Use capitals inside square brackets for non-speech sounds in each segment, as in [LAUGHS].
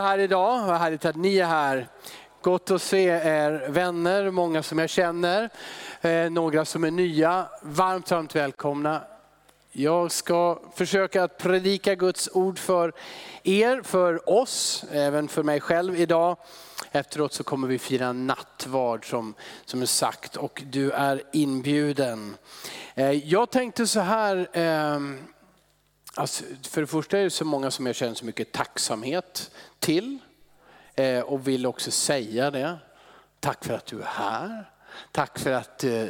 här idag. Vad härligt att ni är här. Gott att se er vänner, många som jag känner, eh, några som är nya. Varmt, varmt välkomna. Jag ska försöka att predika Guds ord för er, för oss, även för mig själv idag. Efteråt så kommer vi fira nattvard som, som är sagt och du är inbjuden. Eh, jag tänkte så här, ehm, Alltså, för det första är det så många som jag känner så mycket tacksamhet till eh, och vill också säga det. Tack för att du är här. Tack för att eh,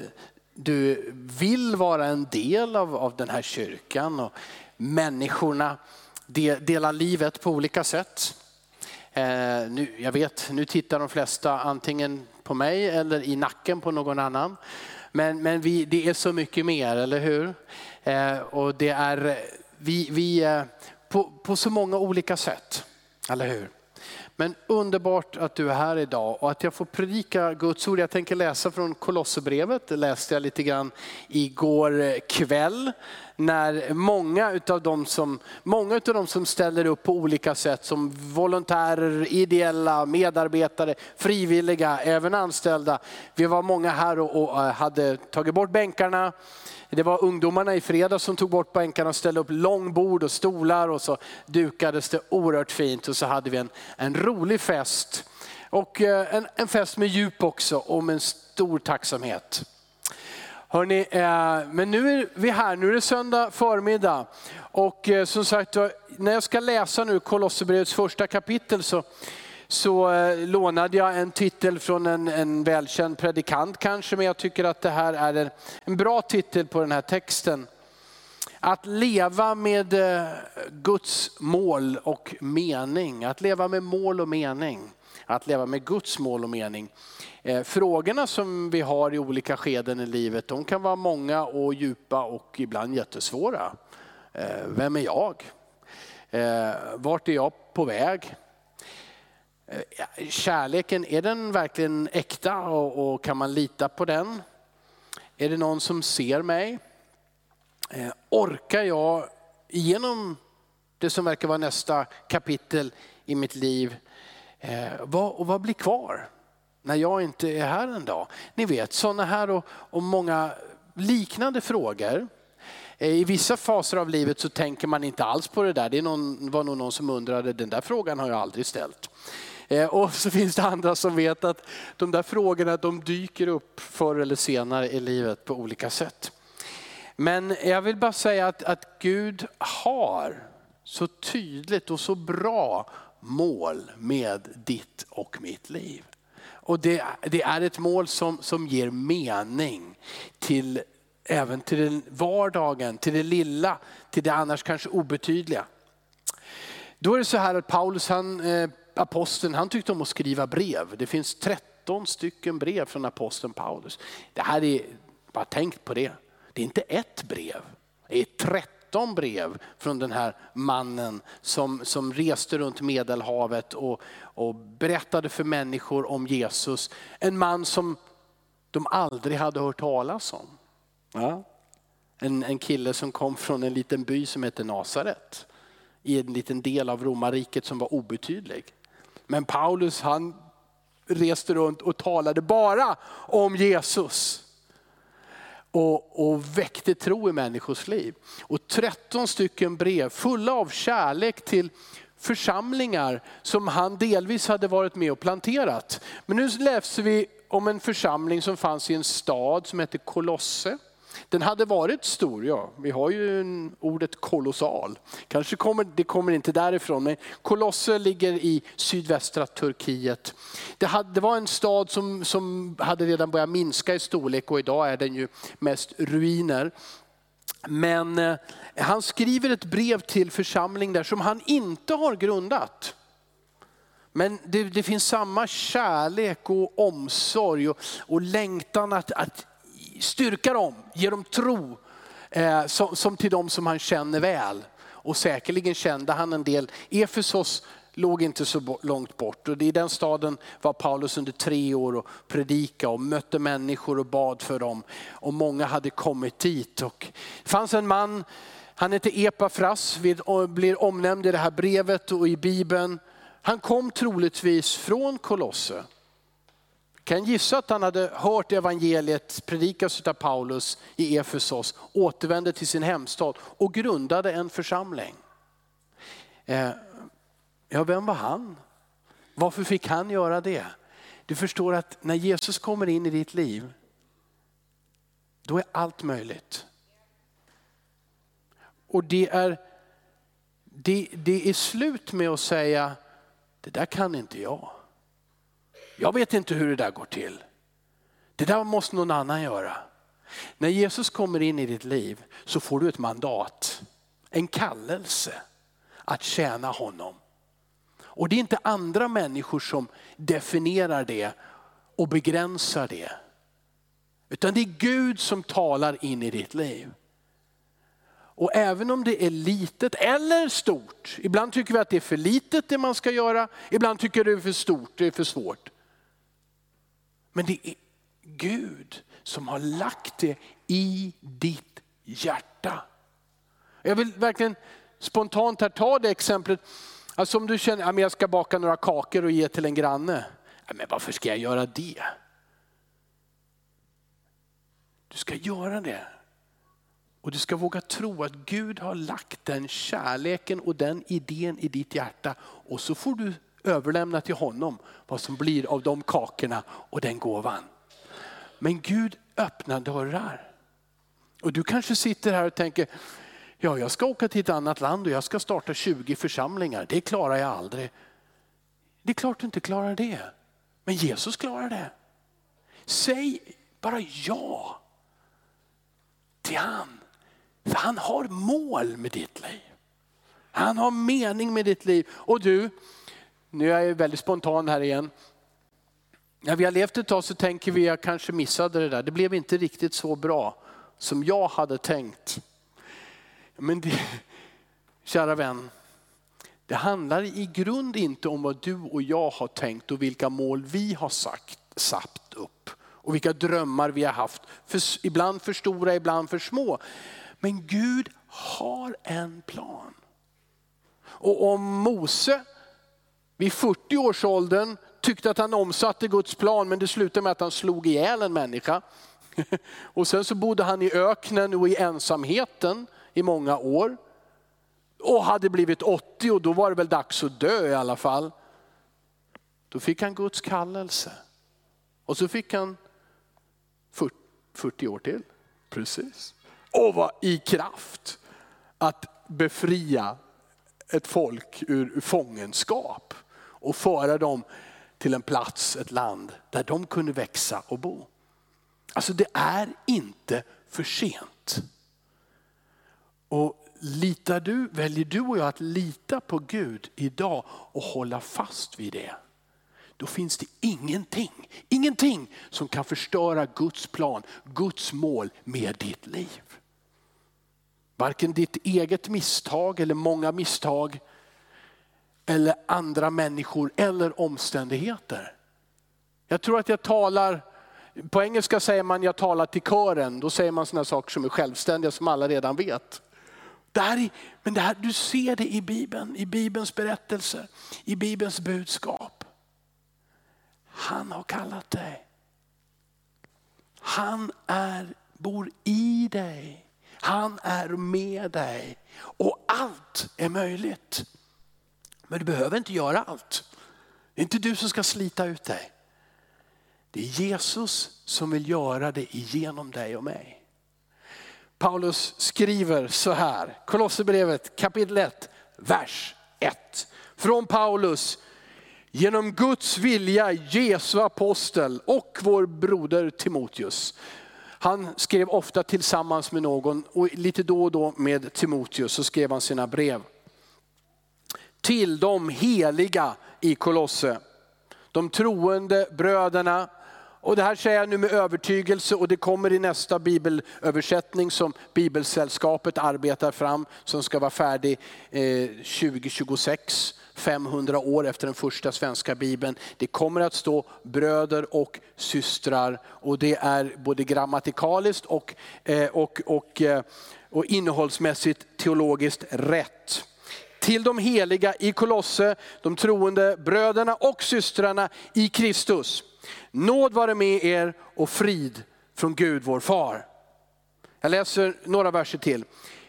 du vill vara en del av, av den här kyrkan och människorna de, delar livet på olika sätt. Eh, nu, jag vet, nu tittar de flesta antingen på mig eller i nacken på någon annan. Men, men vi, det är så mycket mer, eller hur? Eh, och det är vi, vi eh, på, på så många olika sätt, eller hur? Men underbart att du är här idag och att jag får predika Guds ord. Jag tänker läsa från Kolosserbrevet, det läste jag lite grann igår eh, kväll. När många utav de som, många utav som ställer upp på olika sätt som volontärer, ideella, medarbetare, frivilliga, även anställda. Vi var många här och, och eh, hade tagit bort bänkarna. Det var ungdomarna i fredag som tog bort bänkarna och ställde upp långbord och stolar och så dukades det oerhört fint och så hade vi en, en rolig fest. Och eh, en, en fest med djup också och med en stor tacksamhet. Hörrni, eh, men nu är vi här, nu är det söndag förmiddag. Och eh, som sagt, när jag ska läsa nu Kolosserbrevets första kapitel så så eh, lånade jag en titel från en, en välkänd predikant kanske, men jag tycker att det här är en, en bra titel på den här texten. Att leva med eh, Guds mål och mening. Att leva med mål och mening. Att leva med Guds mål och mening. Eh, frågorna som vi har i olika skeden i livet, de kan vara många och djupa och ibland jättesvåra. Eh, vem är jag? Eh, vart är jag på väg? Kärleken, är den verkligen äkta och, och, kan man lita på den? Är det någon som ser mig? Eh, orkar jag igenom det som verkar vara nästa kapitel i mitt liv? Eh, vad, och vad blir kvar när jag inte är här en dag? Ni vet sådana här och, och många liknande frågor. Eh, I vissa faser av livet så tänker man inte alls på det där. Det någon, var nog någon som undrade, den där frågan har jag aldrig ställt. Eh, och så [LAUGHS] finns det andra som vet att de där frågorna de dyker upp förr eller senare i livet på olika sätt. Men jag vill bara säga att, att Gud har så tydligt och så bra mål med ditt och mitt liv. Och det, det är ett mål som, som ger mening till även till den vardagen, till det lilla, till det annars kanske obetydliga. Då är det så här att Paulus han eh, aposteln han tyckte om att skriva brev. Det finns 13 stycken brev från aposteln Paulus. Det här är, bara tänk på det. Det är inte ett brev, det är 13 brev från den här mannen som, som reste runt medelhavet och, och berättade för människor om Jesus. En man som de aldrig hade hört talas om. Ja? En, en kille som kom från en liten by som heter Nasaret i en liten del av romarriket som var obetydlig. Men Paulus han reste runt och talade bara om Jesus. Och, och väckte tro i människors liv. Och 13 stycken brev fulla av kärlek till församlingar som han delvis hade varit med och planterat. Men nu läser vi om en församling som fanns i en stad som hette Kolosse. Den hade varit stor, ja. Vi har ju ordet kolossal. Kanske kommer, det kommer inte därifrån, men Kolosse ligger i sydvästra Turkiet. Det, hade, det var en stad som, som hade redan börjat minska i storlek och idag är den ju mest ruiner. Men eh, han skriver ett brev till församling där som han inte har grundat. Men det, det finns samma kärlek och omsorg och, och längtan att, att styrka dem, ge dem tro eh, som, som, till dem som han känner väl. Och säkerligen kände han en del. Efesos låg inte så långt bort och i den staden var Paulus under tre år och predikade och mötte människor och bad för dem. Och många hade kommit dit. Och det fanns en man, han hette Epafras, blir omnämnd i det här brevet och i Bibeln. Han kom troligtvis från Kolosse. Kan gissa att han hade hört evangeliet predikas av Paulus i Efesos, återvände till sin hemstad och grundade en församling. Eh, ja, vem var han? Varför fick han göra det? Du förstår att när Jesus kommer in i ditt liv, då är allt möjligt. Och det är, det, det är slut med att säga, det där kan inte jag. Jag vet inte hur det där går till. Det där måste någon annan göra. När Jesus kommer in i ditt liv så får du ett mandat, en kallelse att tjäna honom. Och det är inte andra människor som definierar det och begränsar det. Utan det är Gud som talar in i ditt liv. Och även om det är litet eller stort, ibland tycker vi att det är för litet det man ska göra, ibland tycker vi att det är för stort, det är för svårt. Men det är Gud som har lagt det i ditt hjärta. Jag vill verkligen spontant här ta det exemplet. Alltså om du känner att jag ska baka några kakor och ge till en granne. Men varför ska jag göra det? Du ska göra det. Och du ska våga tro att Gud har lagt den kärleken och den idén i ditt hjärta. Och så får du överlämna till honom vad som blir av de kakorna och den gåvan. Men Gud öppnar dörrar. Och du kanske sitter här och tänker, ja jag ska åka till ett annat land och jag ska starta 20 församlingar. Det klarar jag aldrig. Det är klart du inte klarar det. Men Jesus klarar det. Säg bara ja till han. För han har mål med ditt liv. Han har mening med ditt liv. Och du, nu är jag väldigt spontan här igen. När vi har levt ett tag så tänker vi att jag kanske missade det där. Det blev inte riktigt så bra som jag hade tänkt. Men det, [LAUGHS] kära vän, det handlar i grund inte om vad du och jag har tänkt och vilka mål vi har sagt, satt upp. Och vilka drömmar vi har haft. För, ibland för stora, ibland för små. Men Gud har en plan. Och om Mose vid 40 års åldern tyckte att han omsatte Guds plan men det slutade med att han slog ihjäl en människa. [LAUGHS] Och sen så bodde han i öknen och i ensamheten i många år. Och hade blivit 80 och då var det väl dags att dö i alla fall. Då fick han Guds kallelse. Och så fick han 40 år till. Precis. Och var i kraft att befria ett folk ur fångenskap och föra dem till en plats, ett land där de kunde växa och bo. Alltså det är inte för sent. Och litar du, väljer du och jag att lita på Gud idag och hålla fast vid det. Då finns det ingenting, ingenting som kan förstöra Guds plan, Guds mål med ditt liv. Varken ditt eget misstag eller många misstag eller andra människor eller omständigheter. Jag tror att jag talar, på engelska säger man jag talar till kören, då säger man sådana saker som är självständiga som alla redan vet. Det här, men det här, du ser det i Bibeln, i Bibelns berättelser, i Bibelns budskap. Han har kallat dig. Han är, bor i dig. Han är med dig och allt är möjligt. Men du behöver inte göra allt. Det är inte du som ska slita ut dig. Det är Jesus som vill göra det igenom dig och mig. Paulus skriver så här, Kolosserbrevet kapitel 1, vers 1. Från Paulus, genom Guds vilja Jesu apostel och vår broder Timoteus. Han skrev ofta tillsammans med någon och lite då och då med Timoteus så skrev han sina brev till de heliga i Kolosse. De troende bröderna. Och det här säger jag nu med övertygelse och det kommer i nästa bibelöversättning som Bibelsällskapet arbetar fram som ska vara färdig eh, 2026. 500 år efter den första svenska bibeln. Det kommer att stå bröder och systrar och det är både grammatikaliskt och, eh, och, och, eh, och innehållsmässigt teologiskt rätt till de heliga i Kolosse, de troende bröderna och systrarna i Kristus. Nåd vare med er och frid från Gud vår far. Jag läser några verser till.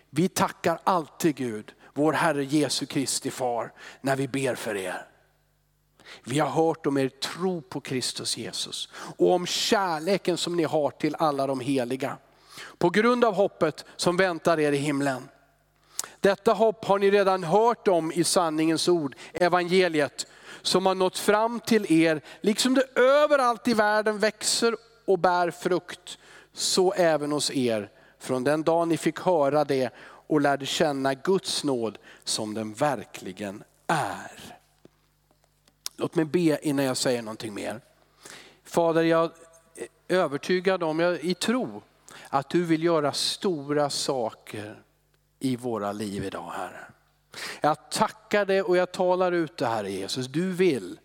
Vi tackar alltid Gud, vår Herre Jesu Kristi far, när vi ber för er. Vi har hört om er tro på Kristus Jesus och om kärleken som ni har till alla de heliga. På grund av hoppet som väntar er i himlen. Detta hopp har ni redan hört om i sanningens ord, evangeliet, som har nått fram till er, liksom det överallt i världen växer och bär frukt, så även hos er. Från den dag ni fick höra det och lärde känna Guds nåd som den verkligen är. Låt mig be innan jag säger någonting mer. Fader, jag är övertygad om, jag i tro, att du vill göra stora saker i våra liv idag Herre. Jag tackar dig och jag talar ut det här Jesus. Du vill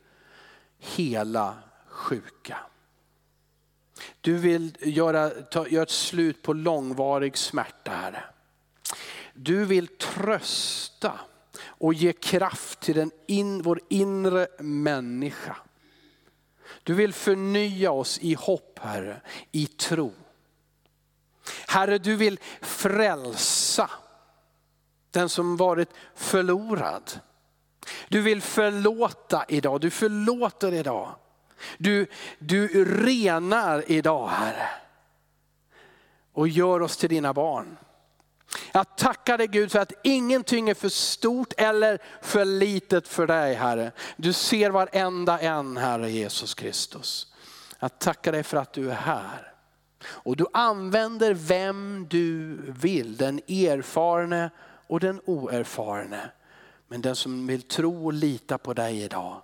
hela sjuka. Du vill göra, ta, göra ett slut på långvarig smärta Herre. Du vill trösta och ge kraft till den in, vår inre människa. Du vill förnya oss i hopp Herre, i tro. Herre du vill frälsa den som varit förlorad. Du vill förlåta idag, du förlåter idag. Du, du renar idag Herre. Och gör oss till dina barn. Jag tackar dig Gud för att ingenting är för stort eller för litet för dig Herre. Du ser varenda en Herre Jesus Kristus. Jag tackar dig för att du är här. Och du använder vem du vill, den erfarne och den oerfarne. Men den som vill tro och lita på dig idag.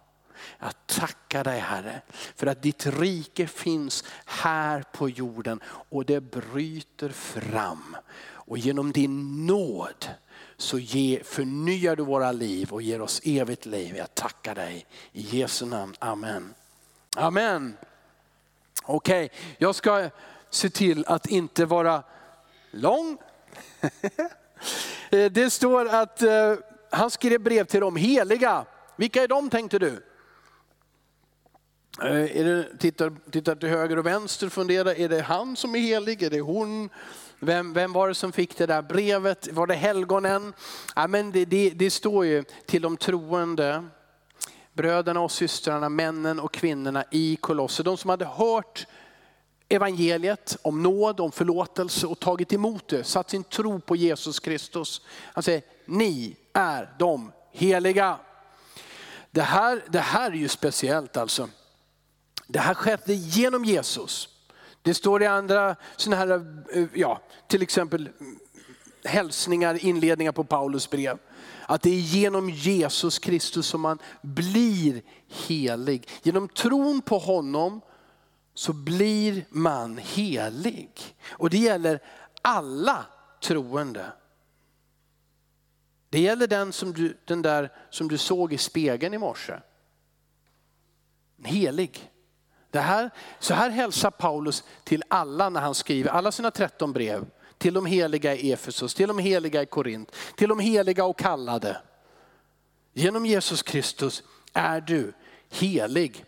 Jag tackar dig Herre för att ditt rike finns här på jorden och det bryter fram. Och genom din nåd så ge, förnyar du våra liv och ger oss evigt liv. Jag tackar dig i Jesu namn. Amen. Amen. Okej, okay. jag ska se till att inte vara lång. [LAUGHS] Eh, det står att eh, han skrev brev till de heliga. Vilka är de tänkte du? Eh, är det, tittar, tittar till höger och vänster fundera, är det han som är helig? Är det hon? Vem, vem var det som fick det där brevet? Var det helgonen? Ja, men det, det, det står ju till de troende, bröderna och systrarna, männen och kvinnorna i Kolosser. De som hade hört evangeliet om nåd, om förlåtelse och tagit emot det, satt sin tro på Jesus Kristus. Han säger, ni är de heliga. Det här, det här är ju speciellt alltså. Det här skedde genom Jesus. Det står i andra sådana här, eh, ja, till exempel hälsningar, inledningar på Paulus brev. Att det är genom Jesus Kristus som man blir helig. Genom tron på honom så blir man helig. Och det gäller alla troende. Det gäller den, som du, den där som du såg i spegeln i morse. Helig. Det här, så här hälsar Paulus till alla när han skriver alla sina 13 brev. Till de heliga i Efesos, till de heliga i Korint, till de heliga och kallade. Genom Jesus Kristus är du helig.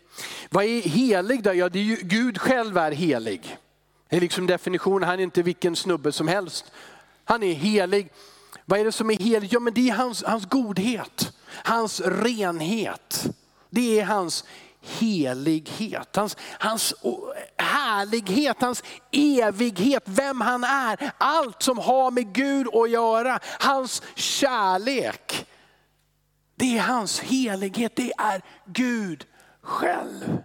Vad är helig då? Ja, det är ju, Gud själv är helig. Det är liksom definitionen, han är inte vilken snubbe som helst. Han är helig. Vad är det som är heligt? Ja men det är hans, hans godhet, hans renhet. Det är hans helighet, hans, hans härlighet, hans evighet, vem han är. Allt som har med Gud att göra, hans kärlek. Det är hans helighet, det är Gud själv.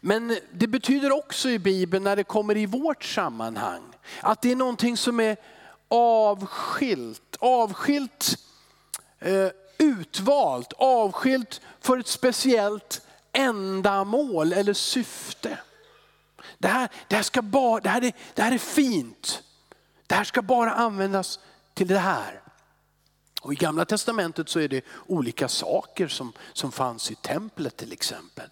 Men det betyder också i Bibeln när det kommer i vårt sammanhang, att det är någonting som är avskilt, avskilt eh, utvalt, avskilt för ett speciellt ändamål eller syfte. Det här, det här, ska bara, det här, är, det här är fint. Det här ska bara användas till det här. Och I gamla testamentet så är det olika saker som, som fanns i templet till exempel.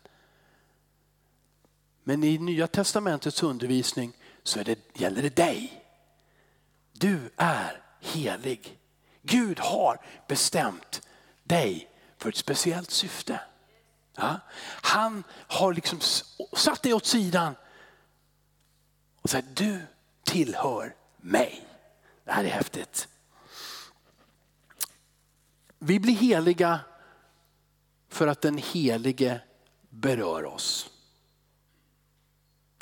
Men i nya testamentets undervisning så är det, gäller det dig. Du är helig. Gud har bestämt dig för ett speciellt syfte. Ja? Han har liksom satt dig åt sidan och sagt du tillhör mig. Det här är häftigt. Vi blir heliga för att den helige berör oss.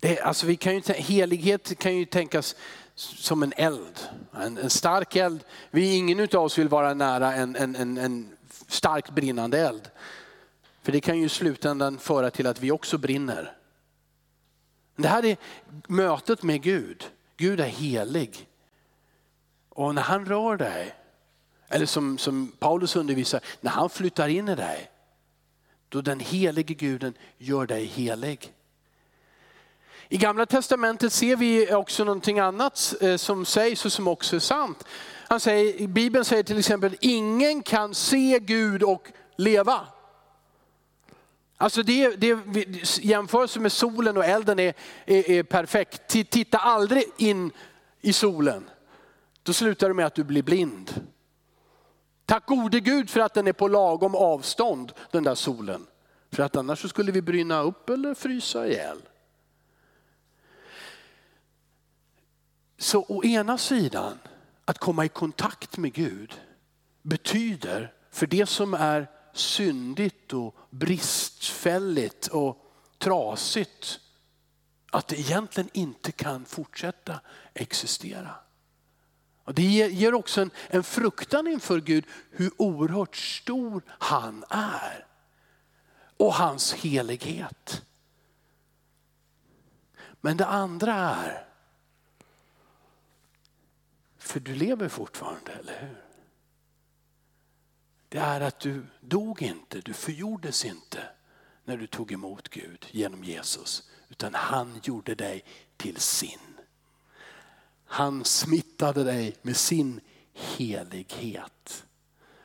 Det, alltså vi kan ju, helighet kan ju tänkas som en eld, en, en stark eld. Vi, ingen av oss vill vara nära en, en, en, en starkt brinnande eld. För det kan ju i slutändan föra till att vi också brinner. Det här är mötet med Gud. Gud är helig. Och när han rör dig, eller som, som Paulus undervisar, när han flyttar in i dig, då den helige guden gör dig helig. I gamla testamentet ser vi också någonting annat eh, som sägs och som också är sant. Han säger, Bibeln säger till exempel, ingen kan se Gud och leva. Alltså det, det, jämförelse med solen och elden är, är, är perfekt. Titta aldrig in i solen. Då slutar det med att du blir blind. Tack gode Gud för att den är på lagom avstånd, den där solen. För att annars skulle vi brinna upp eller frysa ihjäl. Så å ena sidan, att komma i kontakt med Gud betyder för det som är syndigt och bristfälligt och trasigt att det egentligen inte kan fortsätta existera. Och det ger också en, en fruktan inför Gud hur oerhört stor han är. Och hans helighet. Men det andra är, för du lever fortfarande, eller hur? Det är att du dog inte, du förgjordes inte när du tog emot Gud genom Jesus. Utan han gjorde dig till sin. Han smittade dig med sin helighet.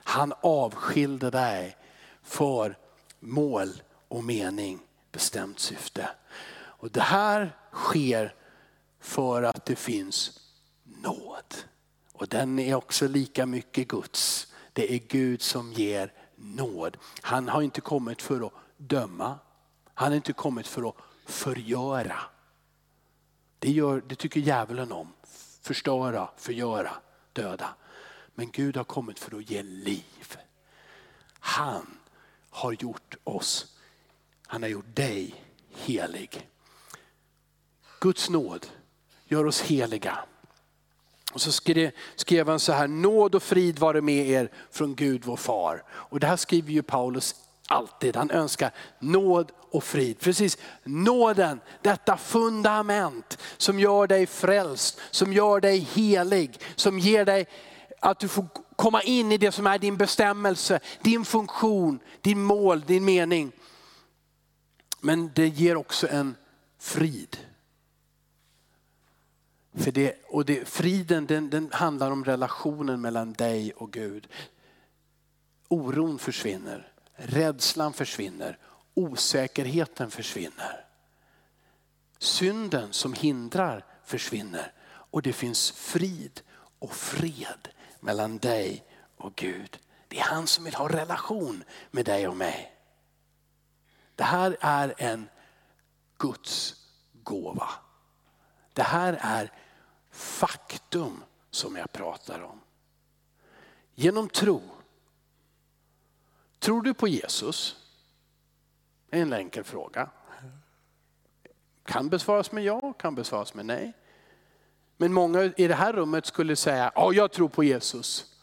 Han avskilde dig för mål och mening, bestämt syfte. Och det här sker för att det finns nåd. Och den är också lika mycket Guds. Det är Gud som ger nåd. Han har inte kommit för att döma. Han har inte kommit för att förgöra. Det, gör, det tycker djävulen om. Förstöra, förgöra, döda. Men Gud har kommit för att ge liv. Han har gjort oss, han har gjort dig helig. Guds nåd gör oss heliga. Och så skrev, skrev han så här, nåd och frid vare med er från Gud vår far. Och det här skriver ju Paulus alltid, han önskar nåd och frid. Precis, nåden, detta fundament som gör dig frälst, som gör dig helig, som ger dig att du får komma in i det som är din bestämmelse, din funktion, din mål, din mening. Men det ger också en frid. För det, och det, friden den, den handlar om relationen mellan dig och Gud. Oron försvinner, rädslan försvinner, osäkerheten försvinner. Synden som hindrar försvinner och det finns frid och fred mellan dig och Gud. Det är han som vill ha relation med dig och mig. Det här är en Guds gåva. Det här är faktum som jag pratar om. Genom tro. Tror du på Jesus? Det är en enkel fråga. Kan besvaras med ja, kan besvaras med nej. Men många i det här rummet skulle säga, ja jag tror på Jesus.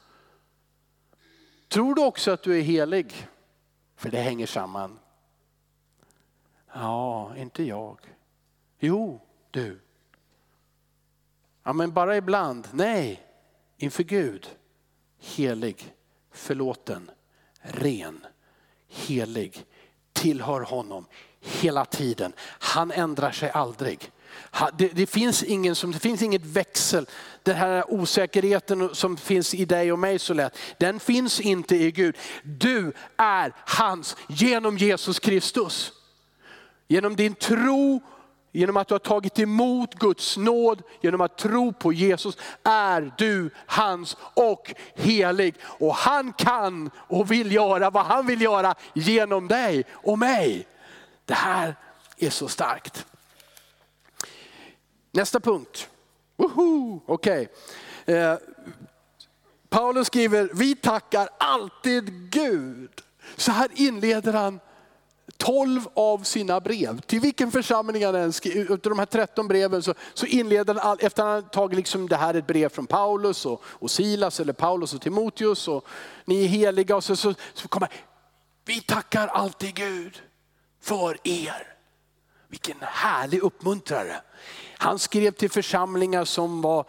Tror du också att du är helig? För det hänger samman. Ja, inte jag. Jo, du. Ja, men bara ibland. Nej, inför Gud. Helig, förlåten, ren, helig, tillhör honom hela tiden. Han ändrar sig aldrig. Det, det, finns ingen som, det finns inget växel. Den här osäkerheten som finns i dig och mig så lätt, den finns inte i Gud. Du är hans genom Jesus Kristus. Genom din tro genom att du har tagit emot Guds nåd, genom att tro på Jesus, är du hans och helig. Och han kan och vill göra vad han vill göra genom dig och mig. Det här är så starkt. Nästa punkt. Woho! Okay. Eh, Paulus skriver, vi tackar alltid Gud. Så här inleder han 12 av sina brev. Till vilken församling han än skriver, utav de här 13 breven så, så inleder han, all, efter han tagit liksom, det här är ett brev från Paulus och, och Silas, eller Paulus och Timoteus och ni är heliga. Och så, så, så kommer vi tackar alltid Gud för er. Vilken härlig uppmuntrare. Han skrev till församlingar som var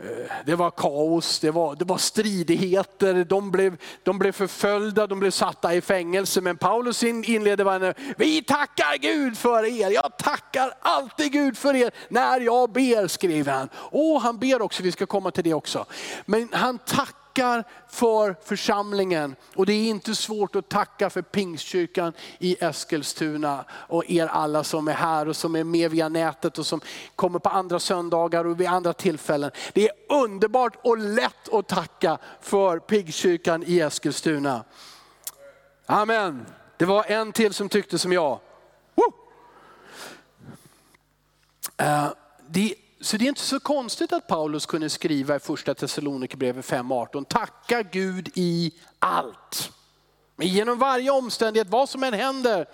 Eh, det var kaos, det var, det var stridigheter, de blev, de blev förföljda, de blev satta i fängelse. Men Paulus inleder med vi tackar Gud för er. Jag tackar alltid Gud för er när jag ber, skriver han. Och han ber också, vi ska komma till det också. Men han tackar tackar för församlingen. Och det är inte svårt att tacka för Pingstkyrkan i Eskilstuna och er alla som är här och som är med via nätet och som kommer på andra söndagar och vid andra tillfällen. Det är underbart och lätt att tacka för Pingstkyrkan i Eskilstuna. Amen. Det var en till som tyckte som jag. Woo! Uh, det så det är inte så konstigt att Paulus kunde skriva i första Thessalonikerbrevet 5.18, tacka Gud i allt. Genom varje omständighet, vad som än händer.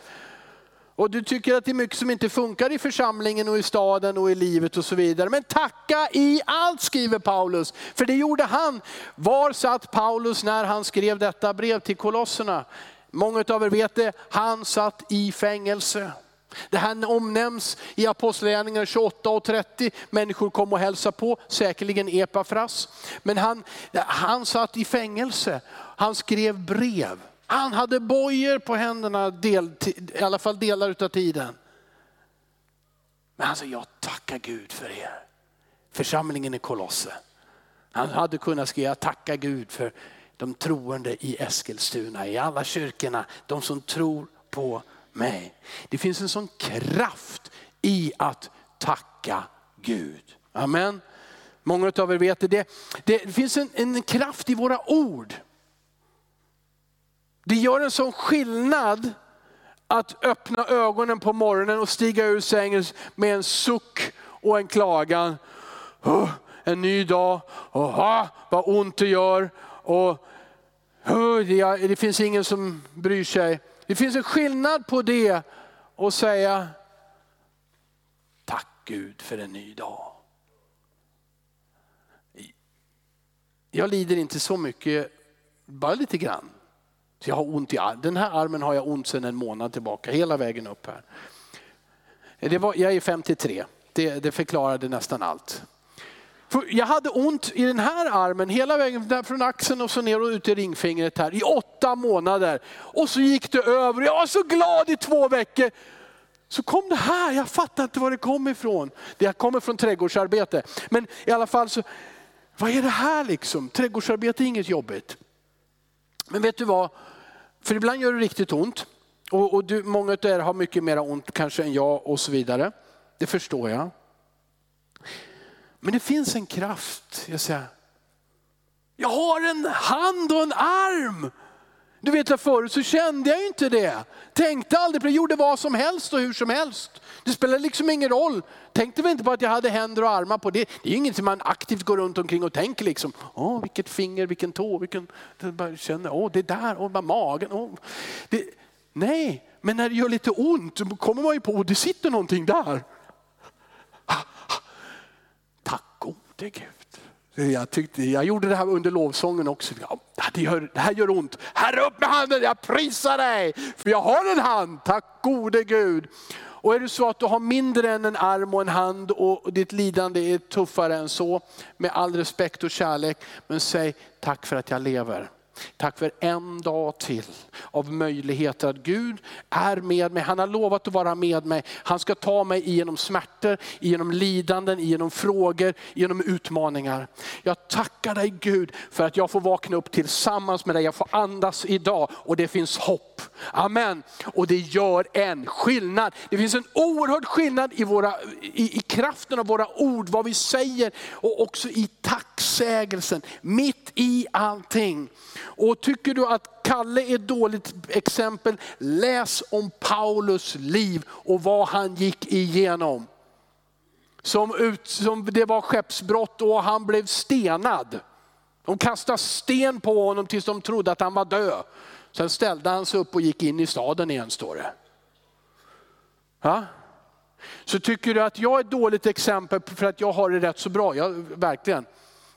Och du tycker att det är mycket som inte funkar i församlingen och i staden och i livet och så vidare. Men tacka i allt skriver Paulus. För det gjorde han. Var satt Paulus när han skrev detta brev till kolosserna? Många av er vet det, han satt i fängelse. Det här omnämns i Apostlagärningarna 28 och 30. Människor kom och hälsade på, säkerligen Epafras. Men han, han satt i fängelse, han skrev brev. Han hade bojor på händerna, del, i alla fall delar av tiden. Men han sa, jag tackar Gud för er. Församlingen i Kolosse. Han hade kunnat skriva, tacka Gud för de troende i Eskilstuna, i alla kyrkorna, de som tror på mig. Det finns en sån kraft i att tacka Gud. Amen. Många av er vet det. Det, finns en, en kraft i våra ord. Det gör en sån skillnad att öppna ögonen på morgonen och stiga ur sängen med en suck och en klagan. Oh, en ny dag, oh, vad ont det gör. Och, oh, det, det finns ingen som bryr sig. Det finns en skillnad på det och säga tack Gud för en ny dag. Jag lider inte så mycket, bara lite grann. jag har ont i armen. Den här armen har jag ont sedan en månad tillbaka, hela vägen upp här. Det var, jag är 53, det, det förklarade nästan allt. För jag hade ont i den här armen hela vägen från axeln och så ner och ut i ringfingret här i åtta månader. Och så gick det över. Jag var så glad i två veckor. Så kom det här, jag fattar inte var det kom ifrån. Det kommer från trädgårdsarbete. Men i alla fall så, vad är det här liksom? Trädgårdsarbete är inget jobbigt. Men vet du vad? För ibland gör det riktigt ont. Och, och du, många av er har mycket mer ont kanske än jag och så vidare. Det förstår jag. Men det finns en kraft. Jag säger, jag har en hand och en arm. Du vet förut så kände jag inte det. Tänkte aldrig på det, gjorde vad som helst och hur som helst. Det spelar liksom ingen roll. Tänkte väl inte på att jag hade händer och armar på det. Det är inget som man aktivt går runt omkring och tänker liksom. Åh, vilket finger, vilken tå, vilken... Bara känner, åh, det där, åh, bara magen. Åh. Det, nej, men när det gör lite ont så kommer man ju på det sitter någonting där gode Gud. Jag, tyckte, jag gjorde det här under lovsången också. Ja, det, gör, det här gör ont. Herre upp med handen, jag prisar dig. För jag har en hand, tack gode Gud. Och är det så att du har mindre än en arm och en hand och ditt lidande är tuffare än så, med all respekt och kärlek. Men säg tack för att jag lever. Tack för en dag till av möjligheter att Gud är med mig. Han har lovat att vara med mig. Han ska ta mig igenom smärtor, genom lidanden, genom frågor, genom utmaningar. Jag tackar dig Gud för att jag får vakna upp tillsammans med dig. Jag får andas idag och det finns hopp. Amen. Och det gör en skillnad. Det finns en oerhörd skillnad i, våra, i, i kraften av våra ord, vad vi säger och också i tacksägelsen. Mitt i allting. Och tycker du att Kalle är ett dåligt exempel, läs om Paulus liv och vad han gick igenom. Som, ut, som det var skeppsbrott och han blev stenad. De kastade sten på honom tills de trodde att han var död. Sen ställde han sig upp och gick in i staden igen står det. Ja? Så tycker du att jag är ett dåligt exempel för att jag har det rätt så bra, ja, verkligen.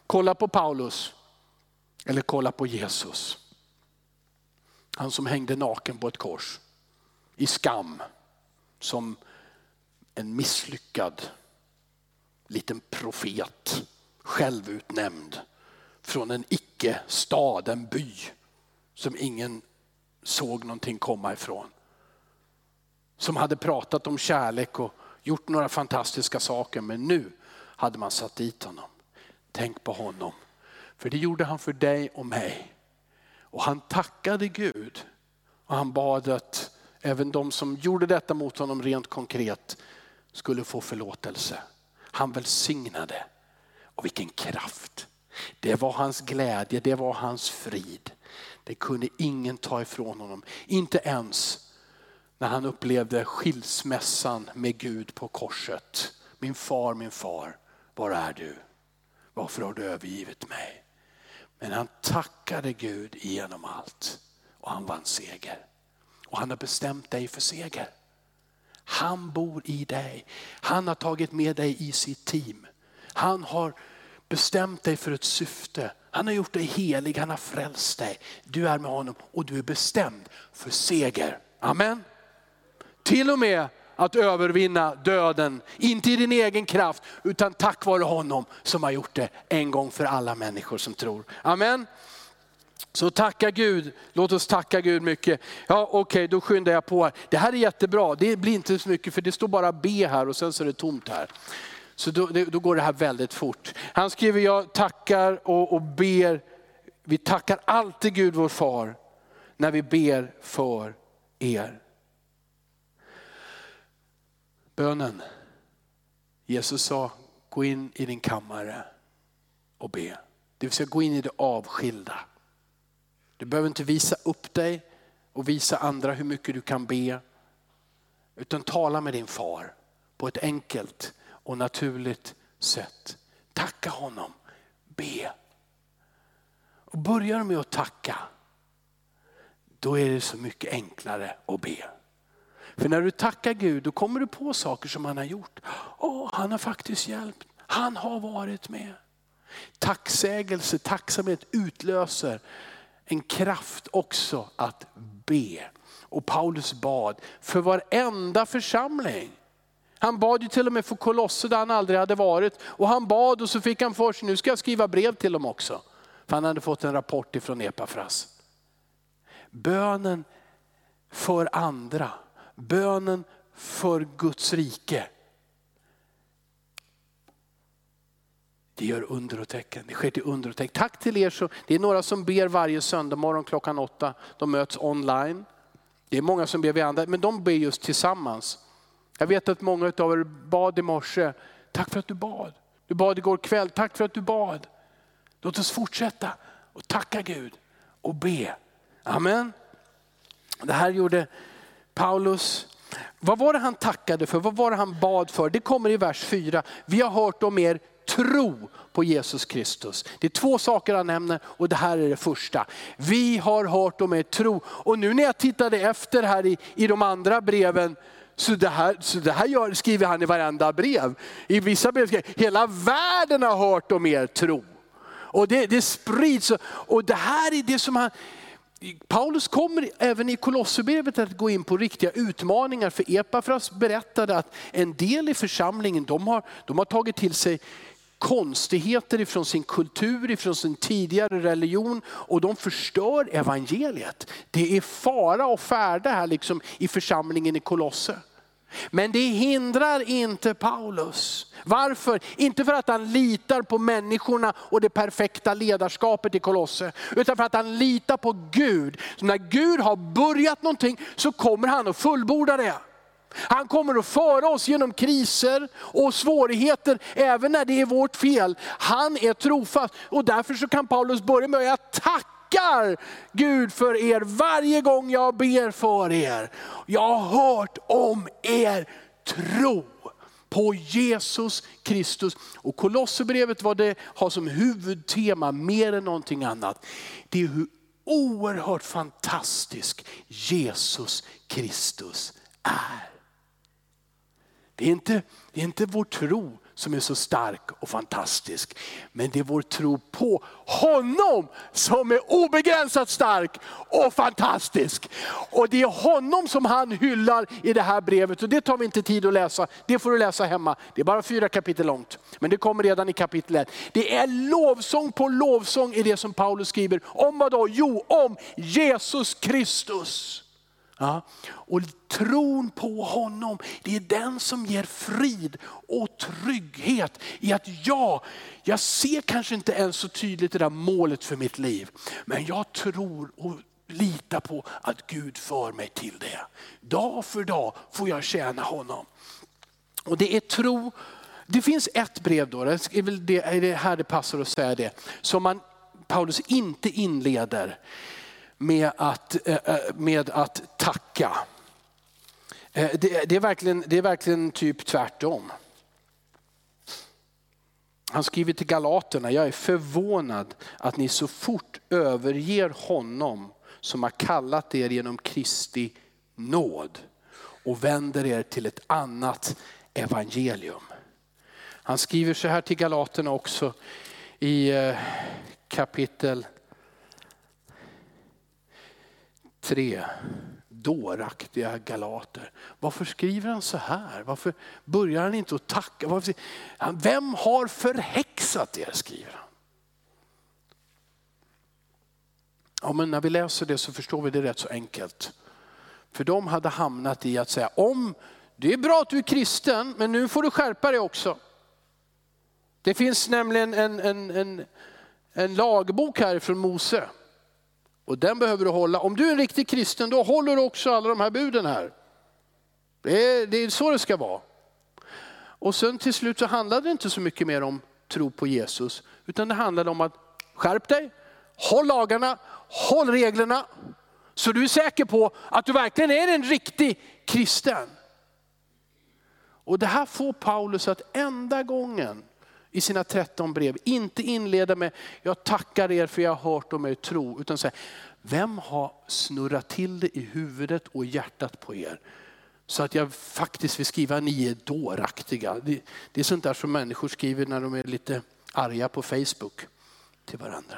Kolla på Paulus. Eller kolla på Jesus. Han som hängde naken på ett kors i skam som en misslyckad liten profet, självutnämnd från en icke-stad, en by som ingen såg någonting komma ifrån. Som hade pratat om kärlek och gjort några fantastiska saker men nu hade man satt dit honom. Tänk på honom. För det gjorde han för dig och mig. Och han tackade Gud och han bad att även de som gjorde detta mot honom rent konkret skulle få förlåtelse. Han välsignade. Och vilken kraft. Det var hans glädje, det var hans frid. Det kunde ingen ta ifrån honom. Inte ens när han upplevde skilsmässan med Gud på korset. Min far, min far, var är du? Varför har du övergivit mig? Men han tackade Gud genom allt och han vann seger. Och han har bestämt dig för seger. Han bor i dig. Han har tagit med dig i sitt team. Han har bestämt dig för ett syfte. Han har gjort dig helig, han har frälst dig. Du är med honom och du är bestämd för seger. Amen. Till och med att övervinna döden, inte i din egen kraft utan tack vare honom som har gjort det en gång för alla människor som tror. Amen. Så tacka Gud, låt oss tacka Gud mycket. Ja okej, okay, då skyndar jag på. Här. Det här är jättebra, det blir inte så mycket för det står bara B här och sen så är det tomt här. Så då, då går det här väldigt fort. Han skriver, jag tackar och, och ber, vi tackar alltid Gud vår far när vi ber för er. Bönen. Jesus sa, gå in i din kammare och be. Det vill säga gå in i det avskilda. Du behöver inte visa upp dig och visa andra hur mycket du kan be. Utan tala med din far på ett enkelt och naturligt sätt. Tacka honom, be. Och börjar med att tacka, då är det så mycket enklare att be. För när du tackar Gud, då kommer du på saker som han har gjort. Åh, han har faktiskt hjälpt, han har varit med. Tacksägelse, tacksamhet utlöser en kraft också att be. Och Paulus bad för varenda församling. Han bad ju till och med för kolosser där han aldrig hade varit. Och han bad och så fick han för sig, nu ska jag skriva brev till dem också. För han hade fått en rapport ifrån Epafras. Bönen för andra, bönen för Guds rike. Det gör under och tecken. Det sker till under och tecken. Tack till er. Så, det är några som ber varje söndag morgon klockan åtta. De möts online. Det är många som ber vid andra, men de ber just tillsammans. Jag vet att många av er bad i morse. Tack för att du bad. Du bad igår kväll. Tack för att du bad. Låt oss fortsätta och tacka Gud och be. Amen. Det här gjorde Paulus. Vad var det han tackade för? Vad var det han bad för? Det kommer i vers 4. Vi har hört om er tro på Jesus Kristus. Det är två saker han nämner och det här är det första. Vi har hört om er tro. Och nu när jag tittade efter här i, i de andra breven så det här, så det här gör, skriver han i varenda brev. I vissa brev skriver hela världen har hört om er tro. Och det, det sprids. Och det här är det som han, Paulus kommer även i Kolosserbrevet att gå in på riktiga utmaningar. För Epafras berättade att en del i församlingen de har, de har tagit till sig konstigheter ifrån sin kultur, ifrån sin tidigare religion och de förstör evangeliet. Det är fara och färde här liksom i församlingen i Kolosse. Men det hindrar inte Paulus. Varför? Inte för att han litar på människorna och det perfekta ledarskapet i Kolosse. Utan för att han litar på Gud. Så när Gud har börjat någonting så kommer han att fullborda det. Han kommer att föra oss genom kriser och svårigheter, även när det är vårt fel. Han är trofast och därför så kan Paulus börja med att jag tackar Gud för er varje gång jag ber för er. Jag har hört om er tro på Jesus Kristus. Och Kolosserbrevet vad det har som huvudtema mer än någonting annat. Det är hur oerhört fantastisk Jesus Kristus är. Det är, inte, det är inte vår tro som är så stark och fantastisk. Men det är vår tro på honom som är obegränsat stark och fantastisk. Och det är honom som han hyllar i det här brevet. Och det tar vi inte tid att läsa, det får du läsa hemma. Det är bara fyra kapitel långt. Men det kommer redan i kapitel 1. Det är lovsång på lovsång i det som Paulus skriver. Om vad då? Jo, om Jesus Kristus. Ja. Och tron på honom, det är den som ger frid och trygghet i att ja, jag ser kanske inte ens så tydligt det där målet för mitt liv. Men jag tror och litar på att Gud för mig till det. Dag för dag får jag tjäna honom. Och det är tro, det finns ett brev då, det är väl det, här det passar att säga det, som man, Paulus inte inleder med att, eh, eh, med att tacka. Eh, det, det, är verkligen, det är verkligen typ tvärtom. Han skriver till galaterna, jag är förvånad att ni så fort överger honom som har kallat er genom Kristi nåd och vänder er till ett annat evangelium. Han skriver så här till galaterna också i kapitel Tre Dåraktiga galater. Varför skriver han så här? Varför börjar han inte att tacka? Varför... Vem har förhäxat er? skriver han. Ja, men när vi läser det så förstår vi det rätt så enkelt. För de hade hamnat i att säga, om det är bra att du är kristen, men nu får du skärpa dig också. Det finns nämligen en, en, en, en lagbok här från Mose. Och den behöver du hålla. Om du är en riktig kristen då håller du också alla de här buden här. Det är, det är så det ska vara. Och sen till slut så handlade det inte så mycket mer om tro på Jesus. Utan det handlade om att skärp dig, håll lagarna, håll reglerna. Så du är säker på att du verkligen är en riktig kristen. Och det här får Paulus att enda gången i sina 13 brev inte inleda med, jag tackar er för jag har hört om er tro, utan säga, vem har snurrat till det i huvudet och hjärtat på er? Så att jag faktiskt vill skriva, ni är dåraktiga. Det, det är sånt där som människor skriver när de är lite arga på Facebook till varandra.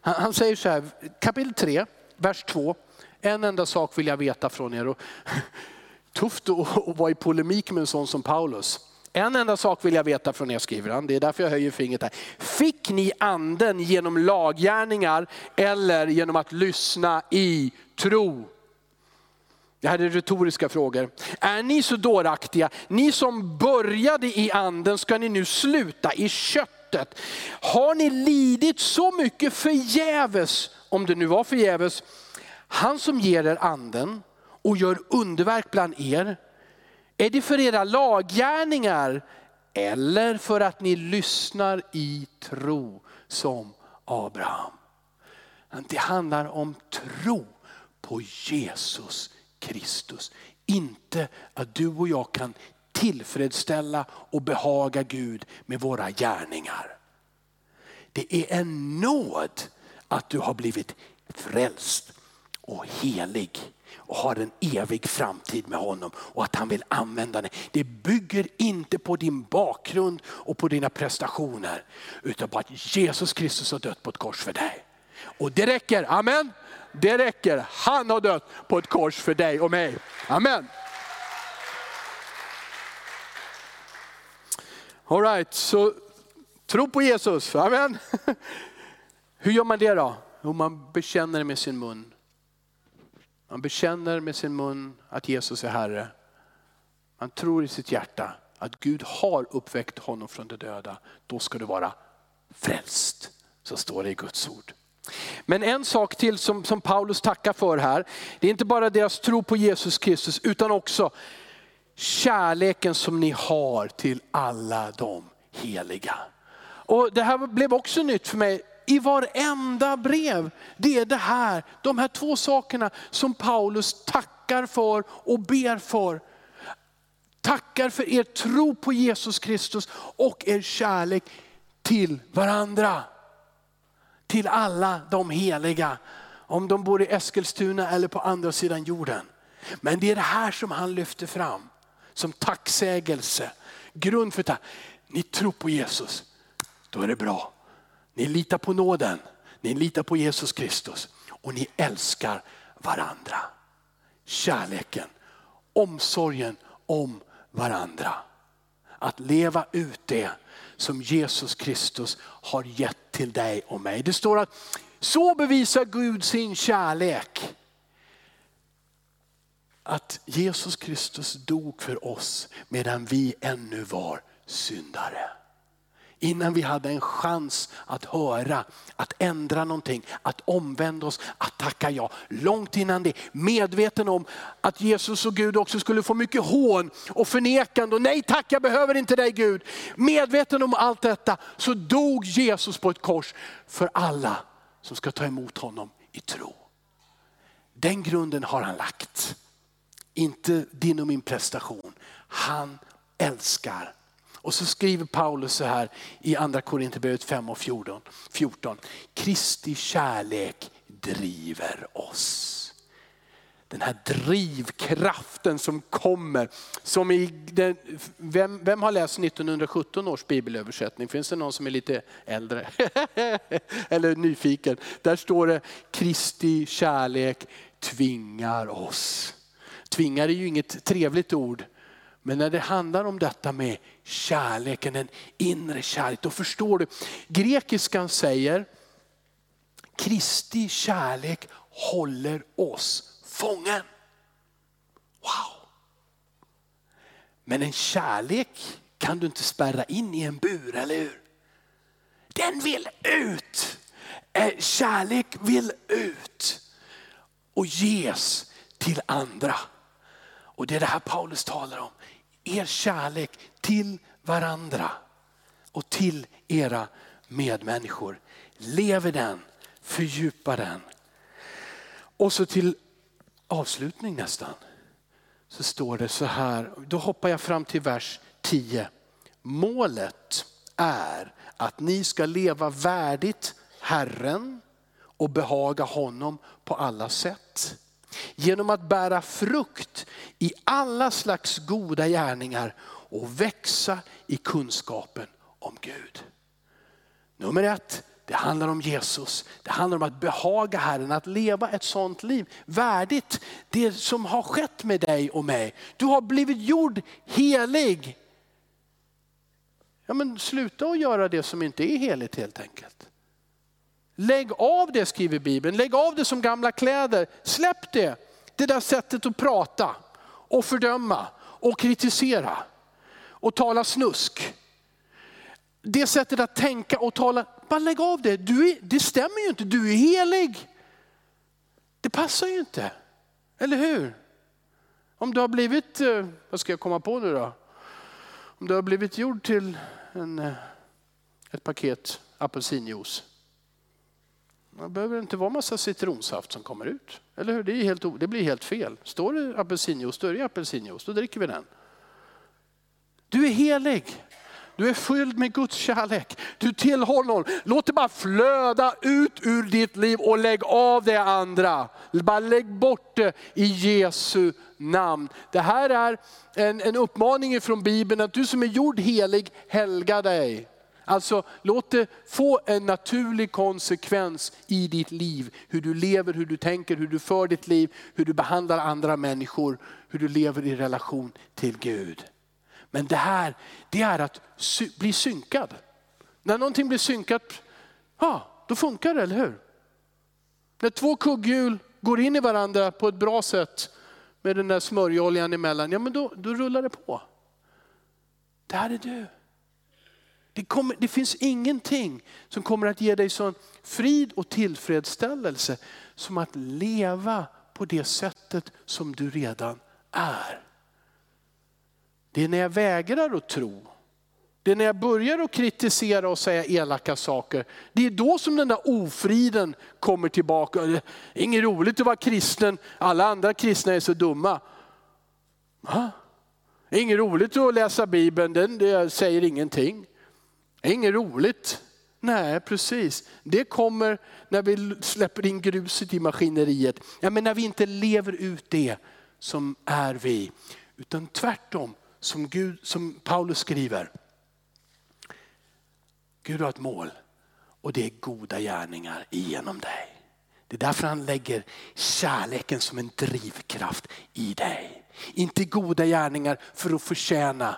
Han, han säger så här, kapitel 3, vers 2. En enda sak vill jag veta från er. Och, [LAUGHS] tufft att, att vara i polemik med en sån som Paulus. En enda sak vill jag veta från er, skriver han. Det är därför jag höjer fingret här. Fick ni anden genom laggärningar eller genom att lyssna i tro? Det här är retoriska frågor. Är ni så dåraktiga? Ni som började i anden, ska ni nu sluta i köttet? Har ni lidit så mycket förgäves, om det nu var förgäves? Han som ger er anden och gör underverk bland er, är det för era laggärningar eller för att ni lyssnar i tro som Abraham? Det handlar om tro på Jesus Kristus. Inte att du och jag kan tillfredsställa och behaga Gud med våra gärningar. Det är en nåd att du har blivit frälst och helig och har en evig framtid med honom och att han vill använda dig. Det bygger inte på din bakgrund och på dina prestationer utan på att Jesus Kristus har dött på ett kors för dig. Och det räcker, amen. Det räcker, han har dött på ett kors för dig och mig. Amen. All right, så tro på Jesus. Amen. [LAUGHS] Hur gör man det då? Jo, man bekänner det med sin mun. Man bekänner med sin mun att Jesus är Herre. Man tror i sitt hjärta att Gud har uppväckt honom från de döda. Då ska du vara frälst. Så står det i Guds ord. Men en sak till som, som Paulus tackar för här, det är inte bara deras tro på Jesus Kristus utan också kärleken som ni har till alla de heliga. Och Det här blev också nytt för mig. I varenda brev, det är det här, de här två sakerna som Paulus tackar för och ber för. Tackar för er tro på Jesus Kristus och er kärlek till varandra. Till alla de heliga, om de bor i Eskilstuna eller på andra sidan jorden. Men det är det här som han lyfter fram som tacksägelse. Grund för tack. Ni tror på Jesus, då är det bra. Ni litar på nåden, ni litar på Jesus Kristus och ni älskar varandra. Kärleken, omsorgen om varandra. Att leva ut det som Jesus Kristus har gett till dig och mig. Det står att så bevisar Gud sin kärlek att Jesus Kristus dog för oss medan vi ännu var syndare. Innan vi hade en chans att höra, att ändra någonting, att omvända oss, att tacka ja. Långt innan det, medveten om att Jesus och Gud också skulle få mycket hån och förnekande. Och nej tack, jag behöver inte dig Gud. Medveten om allt detta så dog Jesus på ett kors för alla som ska ta emot honom i tro. Den grunden har han lagt. Inte din och min prestation. Han älskar. Och så skriver Paulus så här i andra Korinthierbrevet 5 och 14, 14. Kristi kärlek driver oss. Den här drivkraften som kommer. Som i den, vem, vem har läst 1917 års bibelöversättning? Finns det någon som är lite äldre? [LAUGHS] Eller nyfiken? Där står det Kristi kärlek tvingar oss. Tvingar är ju inget trevligt ord. Men när det handlar om detta med kärleken, en inre kärlek, då förstår du. Grekiskan säger, Kristi kärlek håller oss fången. Wow! Men en kärlek kan du inte spärra in i en bur, eller hur? Den vill ut. Eh, kärlek vill ut och ges till andra. Och det är det här Paulus talar om. Er kärlek till varandra och till era medmänniskor. Lever den, fördjupa den. Och så till avslutning nästan. Så står det så här, då hoppar jag fram till vers 10. Målet är att ni ska leva värdigt Herren och behaga honom på alla sätt. Genom att bära frukt i alla slags goda gärningar och växa i kunskapen om Gud. Nummer ett, det handlar om Jesus. Det handlar om att behaga Herren, att leva ett sånt liv värdigt det som har skett med dig och mig. Du har blivit gjord helig. Ja, men sluta att göra det som inte är heligt helt enkelt. Lägg av det skriver Bibeln, lägg av det som gamla kläder. Släpp det, det där sättet att prata och fördöma och kritisera och tala snusk. Det sättet att tänka och tala, bara lägg av det. Du är, det stämmer ju inte, du är helig. Det passar ju inte, eller hur? Om du har blivit, eh, vad ska jag komma på nu då? Om du har blivit gjord till en, eh, ett paket apelsinjuice det behöver inte vara massa citronsaft som kommer ut. Eller hur? Det, är helt, det blir helt fel. Står det apelsinjuice, då är det apelsinjuice. Då dricker vi den. Du är helig. Du är fylld med Guds kärlek. Du tillhör honom. Låt det bara flöda ut ur ditt liv och lägg av det andra. Bara lägg bort det i Jesu namn. Det här är en, en uppmaning från Bibeln att du som är gjord helig, helga dig. Alltså låt det få en naturlig konsekvens i ditt liv. Hur du lever, hur du tänker, hur du för ditt liv, hur du behandlar andra människor, hur du lever i relation till Gud. Men det här, det är att sy bli synkad. När någonting blir synkat, ja, då funkar det, eller hur? När två kugghjul går in i varandra på ett bra sätt med den där smörjoljan emellan, ja men då, då rullar det på. Det här är du. Det, kommer, det, finns ingenting som kommer att ge dig sån frid och tillfredsställelse som att leva på det sättet som du redan är. Det är när jag vägrar att tro, det är när jag börjar att kritisera och säga elaka saker, det är då som den där ofriden kommer tillbaka. Det är inget roligt att vara kristen, alla andra kristna är så dumma. Va? Det är inget roligt att läsa Bibeln, den, säger ingenting. Det är inget roligt. Nej, precis. Det kommer när vi släpper in gruset i maskineriet. Ja, men när vi inte lever ut det som är vi. Utan tvärtom, som, Gud, som Paulus skriver. Gud har ett mål och det är goda gärningar genom dig. Det är därför han lägger kärleken som en drivkraft i dig. Inte goda gärningar för att förtjäna,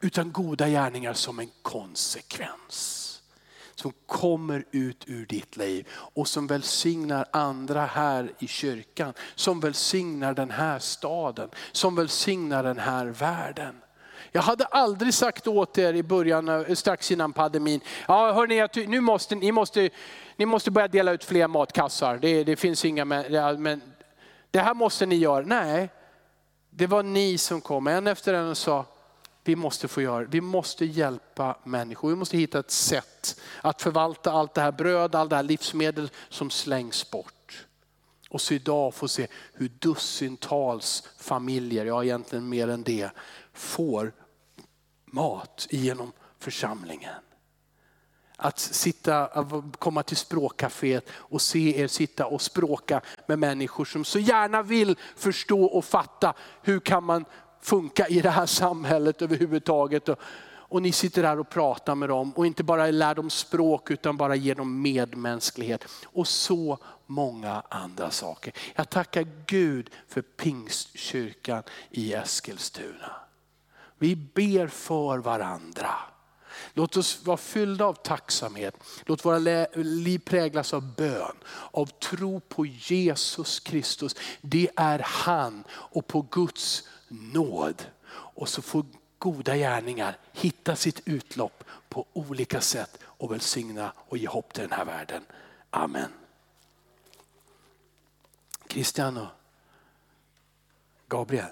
utan goda gärningar som en konsekvens. Som kommer ut ur ditt liv och som välsignar andra här i kyrkan. Som välsignar den här staden, som välsignar den här världen. Jag hade aldrig sagt åt er i början, eh, strax innan pandemin, ja hörni, nu måste, ni, måste, ni måste börja dela ut fler matkassar. Det, det finns inga, men det här måste ni göra. Nej, det var ni som kom en efter en och sa, vi måste få göra, vi måste hjälpa människor. Vi måste hitta ett sätt att förvalta allt det här bröd, allt det här livsmedel som slängs bort. Och så idag få se hur dussintals familjer, ja egentligen mer än det, får mat genom församlingen. Att sitta, att komma till språkcaféet och se er sitta och språka med människor som så gärna vill förstå och fatta hur kan man funka i det här samhället överhuvudtaget. Och, och ni sitter där och pratar med dem och inte bara lär dem språk utan bara ger dem medmänsklighet. Och så många andra saker. Jag tackar Gud för pingstkyrkan i Eskilstuna. Vi ber för varandra. Låt oss vara fyllda av tacksamhet. Låt våra liv präglas av bön, av tro på Jesus Kristus. Det är han och på Guds nåd. Och så får goda gärningar hitta sitt utlopp på olika sätt och välsigna och ge hopp till den här världen. Amen. Christian och Gabriel.